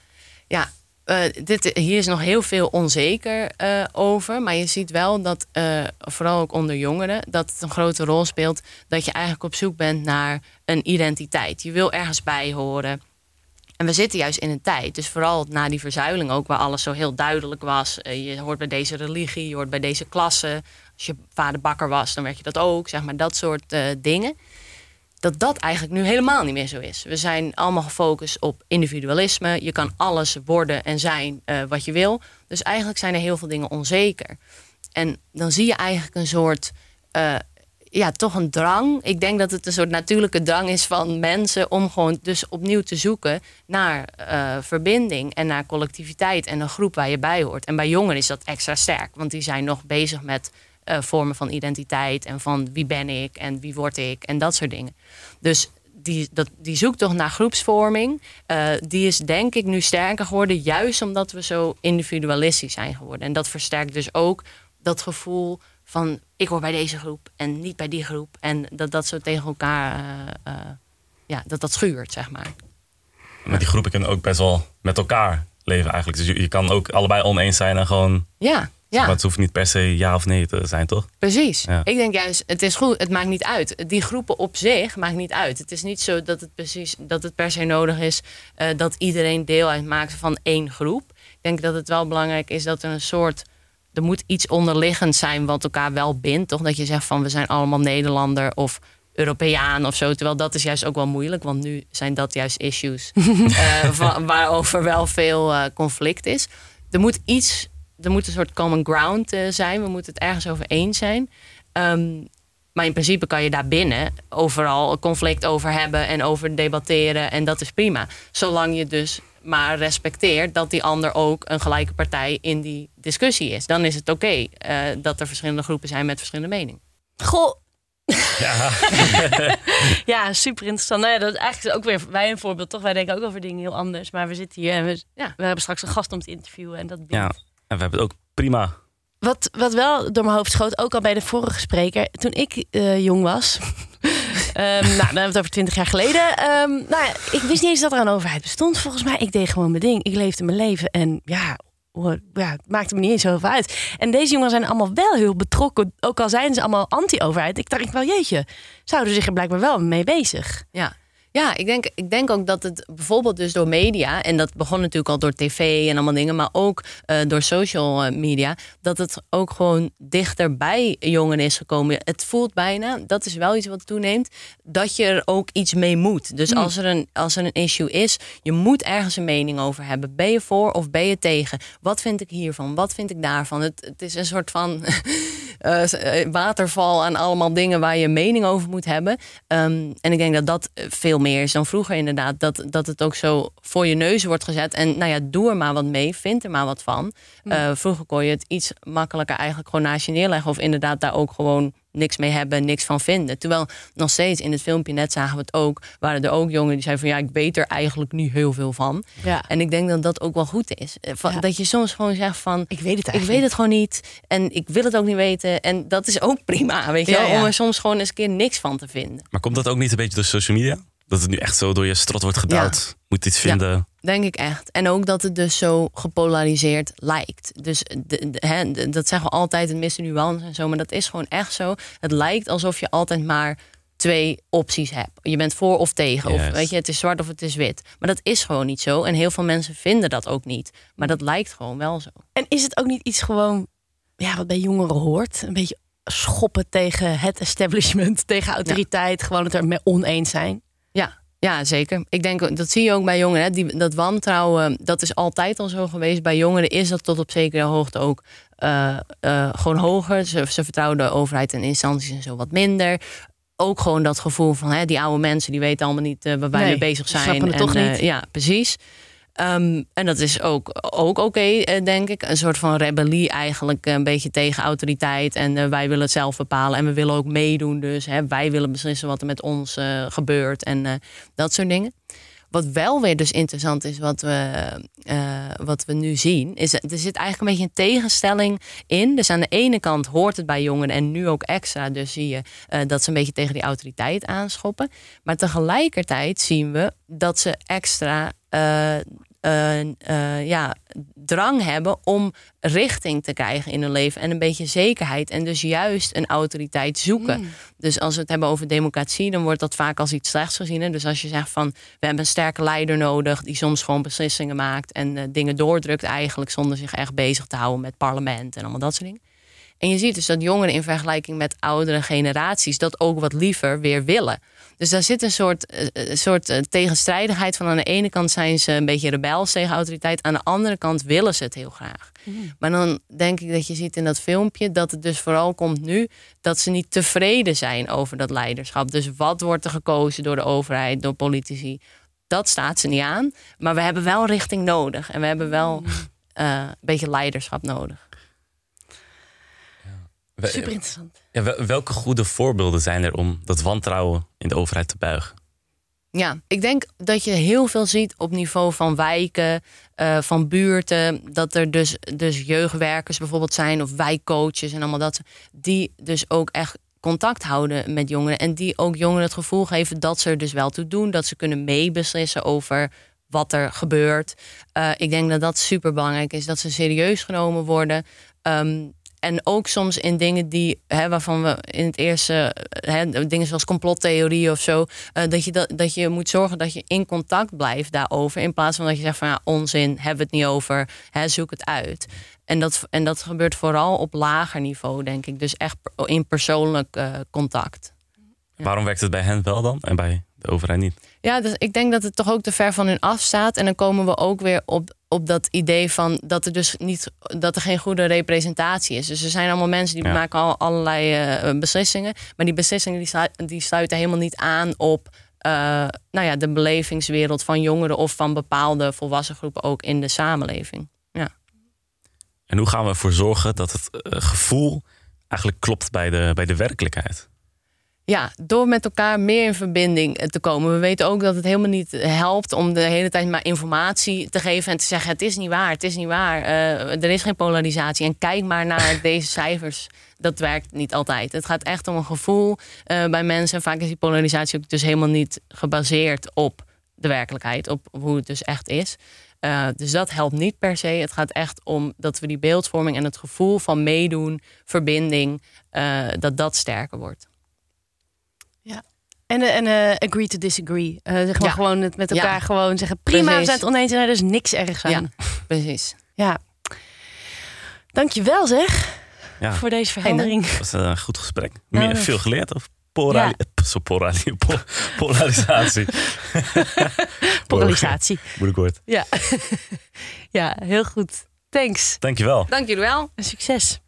ja uh, dit, hier is nog heel veel onzeker uh, over. Maar je ziet wel dat, uh, vooral ook onder jongeren, dat het een grote rol speelt. Dat je eigenlijk op zoek bent naar een identiteit. Je wil ergens bij horen. En we zitten juist in een tijd, dus vooral na die verzuiling ook, waar alles zo heel duidelijk was. je hoort bij deze religie, je hoort bij deze klasse. Als je vader bakker was, dan werd je dat ook. Zeg maar dat soort dingen dat dat eigenlijk nu helemaal niet meer zo is. We zijn allemaal gefocust op individualisme. Je kan alles worden en zijn uh, wat je wil. Dus eigenlijk zijn er heel veel dingen onzeker. En dan zie je eigenlijk een soort, uh, ja, toch een drang. Ik denk dat het een soort natuurlijke drang is van mensen om gewoon dus opnieuw te zoeken naar uh, verbinding en naar collectiviteit en een groep waar je bij hoort. En bij jongeren is dat extra sterk, want die zijn nog bezig met uh, vormen van identiteit en van wie ben ik en wie word ik en dat soort dingen. Dus die, dat, die zoektocht naar groepsvorming, uh, die is denk ik nu sterker geworden, juist omdat we zo individualistisch zijn geworden. En dat versterkt dus ook dat gevoel van ik hoor bij deze groep en niet bij die groep. En dat dat zo tegen elkaar, uh, uh, ja, dat dat schuurt, zeg maar. Maar die groepen kunnen ook best wel met elkaar leven eigenlijk. Dus je, je kan ook allebei oneens zijn en gewoon... Ja, ja. Maar het hoeft niet per se ja of nee te zijn, toch? Precies. Ja. Ik denk juist, het is goed, het maakt niet uit. Die groepen op zich maakt niet uit. Het is niet zo dat het, precies, dat het per se nodig is uh, dat iedereen deel uitmaakt van één groep. Ik denk dat het wel belangrijk is dat er een soort. Er moet iets onderliggend zijn wat elkaar wel bindt. Toch dat je zegt van we zijn allemaal Nederlander of Europeaan of zo. Terwijl dat is juist ook wel moeilijk, want nu zijn dat juist issues [LAUGHS] uh, van, waarover wel veel uh, conflict is. Er moet iets er moet een soort common ground uh, zijn. We moeten het ergens over eens zijn. Um, maar in principe kan je daar binnen overal conflict over hebben en over debatteren. En dat is prima. Zolang je dus maar respecteert dat die ander ook een gelijke partij in die discussie is. Dan is het oké okay, uh, dat er verschillende groepen zijn met verschillende meningen. Goh. Ja. [LAUGHS] ja, super interessant. Nou ja, dat is eigenlijk ook weer wij een voorbeeld, toch? Wij denken ook over dingen heel anders. Maar we zitten hier en we, ja, we hebben straks een gast om te interviewen. En dat ja. En we hebben het ook prima. Wat, wat wel door mijn hoofd schoot, ook al bij de vorige spreker. Toen ik uh, jong was. um, [LAUGHS] nou, dan hebben we het over twintig jaar geleden. Um, nou, ja, ik wist niet eens dat er een overheid bestond. Volgens mij, ik deed gewoon mijn ding. Ik leefde mijn leven. En ja, ja, het maakte me niet eens zoveel uit. En deze jongens zijn allemaal wel heel betrokken. Ook al zijn ze allemaal anti-overheid. Ik dacht ik wel, jeetje, zouden zich er blijkbaar wel mee bezig. Ja. Ja, ik denk, ik denk ook dat het bijvoorbeeld dus door media, en dat begon natuurlijk al door tv en allemaal dingen, maar ook uh, door social media, dat het ook gewoon dichter bij jongeren is gekomen. Het voelt bijna, dat is wel iets wat toeneemt, dat je er ook iets mee moet. Dus mm. als, er een, als er een issue is, je moet ergens een mening over hebben. Ben je voor of ben je tegen? Wat vind ik hiervan? Wat vind ik daarvan? Het, het is een soort van uh, waterval aan allemaal dingen waar je een mening over moet hebben. Um, en ik denk dat dat veel meer is dan vroeger inderdaad. Dat, dat het ook zo voor je neus wordt gezet. En nou ja, doe er maar wat mee, vind er maar wat van. Uh, vroeger kon je het iets makkelijker eigenlijk gewoon naast je neerleggen. Of inderdaad daar ook gewoon niks mee hebben, niks van vinden. Terwijl nog steeds in het filmpje, net zagen we het ook, waren er ook jongeren die zeiden van ja, ik weet er eigenlijk niet heel veel van. Ja. En ik denk dat dat ook wel goed is. Eh, van- Ja. Dat je soms gewoon zegt van Ik weet het ik eigenlijk weet het gewoon niet en ik wil het ook niet weten. En dat is ook [LAUGHS] prima, weet je Ja, wel, ja. om er soms gewoon eens een keer niks van te vinden. Maar komt dat ook niet een beetje door social media? Dat het nu echt zo door je strot wordt gedouwd? Moet iets Ja. vinden? Denk ik echt. En ook dat het dus zo gepolariseerd lijkt. Dus de, de- hè, de- dat zeggen we altijd, het mist een nuance en zo. Maar dat is gewoon echt zo. Het lijkt alsof je altijd maar twee opties hebt. Je bent voor of tegen. Of weet je, het is zwart of het is wit. Maar dat is gewoon niet zo. En heel veel mensen vinden dat ook niet. Maar dat lijkt gewoon wel zo. En is het ook niet iets gewoon, ja, wat bij jongeren hoort? Een beetje schoppen tegen het establishment, tegen autoriteit, gewoon het er mee oneens zijn. Ja, zeker. Ik denk, dat zie je ook bij jongeren. Hè. Die, dat wantrouwen, dat is altijd al zo geweest. Bij jongeren is dat tot op zekere hoogte ook eh, eh, gewoon hoger. Ze, ze vertrouwen de overheid en instanties en zo wat minder. Ook gewoon dat gevoel van hè, die oude mensen, die weten allemaal niet eh, waar wij Nee, mee bezig ze zijn. en, toch niet. ja, precies. Ehm, en dat is ook, ook oké, eh, denk ik. Een soort van rebellie eigenlijk, eh, een beetje tegen autoriteit. En eh, wij willen het zelf bepalen. En we willen ook meedoen. Dus hè, wij willen beslissen wat er met ons gebeurt. En dat soort dingen. Wat wel weer dus interessant is, wat we, eh, wat we nu zien, is er zit eigenlijk een beetje een tegenstelling in. Dus aan de ene kant hoort het bij jongeren en nu ook extra, dus zie je eh, dat ze een beetje tegen die autoriteit aanschoppen. Maar tegelijkertijd zien we dat ze extra eh, eh, ja, drang hebben om richting te krijgen in hun leven en een beetje zekerheid en dus juist een autoriteit zoeken. Dus als we het hebben over democratie, dan wordt dat vaak als iets slechts gezien. Hè? Dus als je zegt van we hebben een sterke leider nodig die soms gewoon beslissingen maakt en eh, dingen doordrukt eigenlijk zonder zich echt bezig te houden met parlement en allemaal dat soort dingen. En je ziet dus dat jongeren in vergelijking met oudere generaties dat ook wat liever weer willen. Dus daar zit een soort, eh, een soort eh, tegenstrijdigheid van. Aan de ene kant zijn ze een beetje rebels tegen autoriteit. Aan de andere kant willen ze het heel graag. Maar dan denk ik dat je ziet in dat filmpje dat het dus vooral komt nu dat ze niet tevreden zijn over dat leiderschap. Dus wat wordt er gekozen door de overheid, door politici? Dat staat ze niet aan. Maar we hebben wel richting nodig. En we hebben wel eh, een beetje leiderschap nodig. Super interessant. ja, wel- welke goede voorbeelden zijn er om dat wantrouwen in de overheid te buigen? Ja, ik denk dat je heel veel ziet op niveau van wijken, eh, van buurten. Dat er dus, dus jeugdwerkers bijvoorbeeld zijn of wijkcoaches en allemaal dat. Die dus ook echt contact houden met jongeren. En die ook jongeren het gevoel geven dat ze er dus wel toe doen. Dat ze kunnen meebeslissen over wat er gebeurt. Eh, ik denk dat dat super belangrijk is. Dat ze serieus genomen worden. Ehm, en ook soms in dingen die, hè, waarvan we in het eerste, hè, dingen zoals complottheorie of zo, eh, dat, je dat, dat je moet zorgen dat je in contact blijft daarover. In plaats van dat je zegt van ja, onzin, hebben we het niet over, hè, zoek het uit. En dat, en dat gebeurt vooral op lager niveau, denk ik. Dus echt in persoonlijk eh, contact. Waarom werkt het bij hen wel dan en bij de overheid niet? Ja, dus ik denk dat het toch ook te ver van hun afstaat. En dan komen we ook weer op, op dat idee van dat er dus niet dat er geen goede representatie is. Dus er zijn allemaal mensen die Ja. maken al allerlei eh, beslissingen. Maar die beslissingen die, die sluiten helemaal niet aan op eh, nou ja, de belevingswereld van jongeren of van bepaalde volwassen groepen ook in de samenleving. Ja. En hoe gaan we ervoor zorgen dat het eh, gevoel eigenlijk klopt bij de, bij de werkelijkheid? Ja, door met elkaar meer in verbinding eh, te komen. We weten ook dat het helemaal niet helpt om de hele tijd maar informatie te geven en te zeggen: het is niet waar, het is niet waar. eh, er is geen polarisatie. En kijk maar naar [LAUGHS] deze cijfers. Dat werkt niet altijd. Het gaat echt om een gevoel eh, bij mensen. Vaak is die polarisatie ook dus helemaal niet gebaseerd op de werkelijkheid, op hoe het dus echt is. Eh, dus dat helpt niet per se. Het gaat echt om dat we die beeldvorming en het gevoel van meedoen, verbinding, eh, dat dat sterker wordt. En, eh, en eh, agree to disagree. Eh, zeg maar Ja. gewoon het met Ja. elkaar gewoon zeggen... prima, we zijn het oneens en er is niks ergs aan. Ja, precies. Ja. Dankjewel zeg, Ja, voor deze verandering. dat was een goed gesprek. Ja, Meer, veel geleerd polari- polari- po- polarisatie. [LAUGHS] Polarisatie. Moeilijk woord. Ja. [LAUGHS] ja, heel goed. Thanks. Dankjewel. Dank jullie wel. En succes.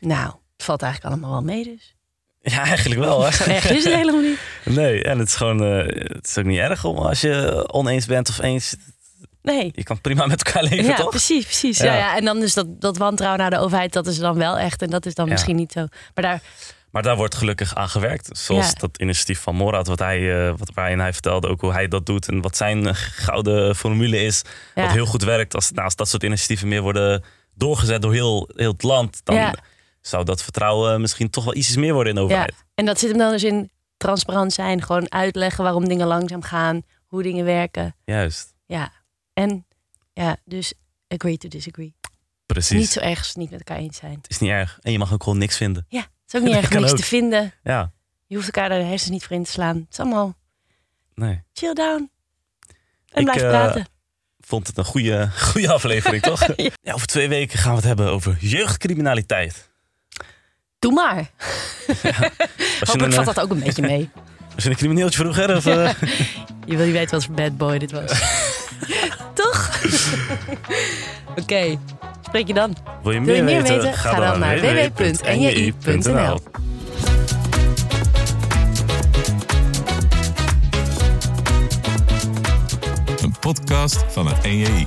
Nou, het valt eigenlijk allemaal wel mee dus. Ja, eigenlijk wel. Hè? Erg is het helemaal niet. Nee, en het is gewoon, eh, het is ook niet erg om als je oneens bent of eens. Nee. Je kan prima met elkaar leven, ja, toch? precies, precies. Ja. Ja. Ja, En dan is dat, dat wantrouwen naar de overheid, dat is dan wel echt. En dat is dan Ja. misschien niet zo. Maar daar, Maar daar wordt gelukkig aan gewerkt. Zoals Ja. dat initiatief van Morad, wat hij, eh, wat, waarin hij vertelde ook hoe hij dat doet. En wat zijn eh, gouden formule is. Wat heel goed werkt. Als, nou, als dat soort initiatieven meer worden doorgezet door heel, heel het land. Dan Ja. Zou dat vertrouwen misschien toch wel ietsjes meer worden in de ja. overheid. En dat zit hem dan dus in transparant zijn. Gewoon uitleggen waarom dingen langzaam gaan. Hoe dingen werken. Juist, Ja. En ja, dus agree to disagree. precies. Niet zo erg als het niet met elkaar eens zijn. Het is niet erg. En je mag ook gewoon niks vinden. Ja, het is ook niet [LAUGHS] erg niks ook. te vinden. Ja, Je hoeft elkaar de hersens niet voor in te slaan. Het is allemaal nee. chill down. En Ik, blijf eh, praten. Vond het een goede, [LAUGHS] goede aflevering, toch? [LAUGHS] ja, over twee weken gaan we het hebben over jeugdcriminaliteit. Doe maar. [LAUGHS] Je, Hopelijk een, valt eh, dat ook een beetje mee. [LAUGHS] was je een crimineeltje vroeger? Of, eh? [LAUGHS] Je wil niet weten wat voor bad boy dit was. Toch? Oké, spreek je dan. Wil je Wil je meer weten? weten? Ga dan naar www.nji.nl. Een podcast van het NJI.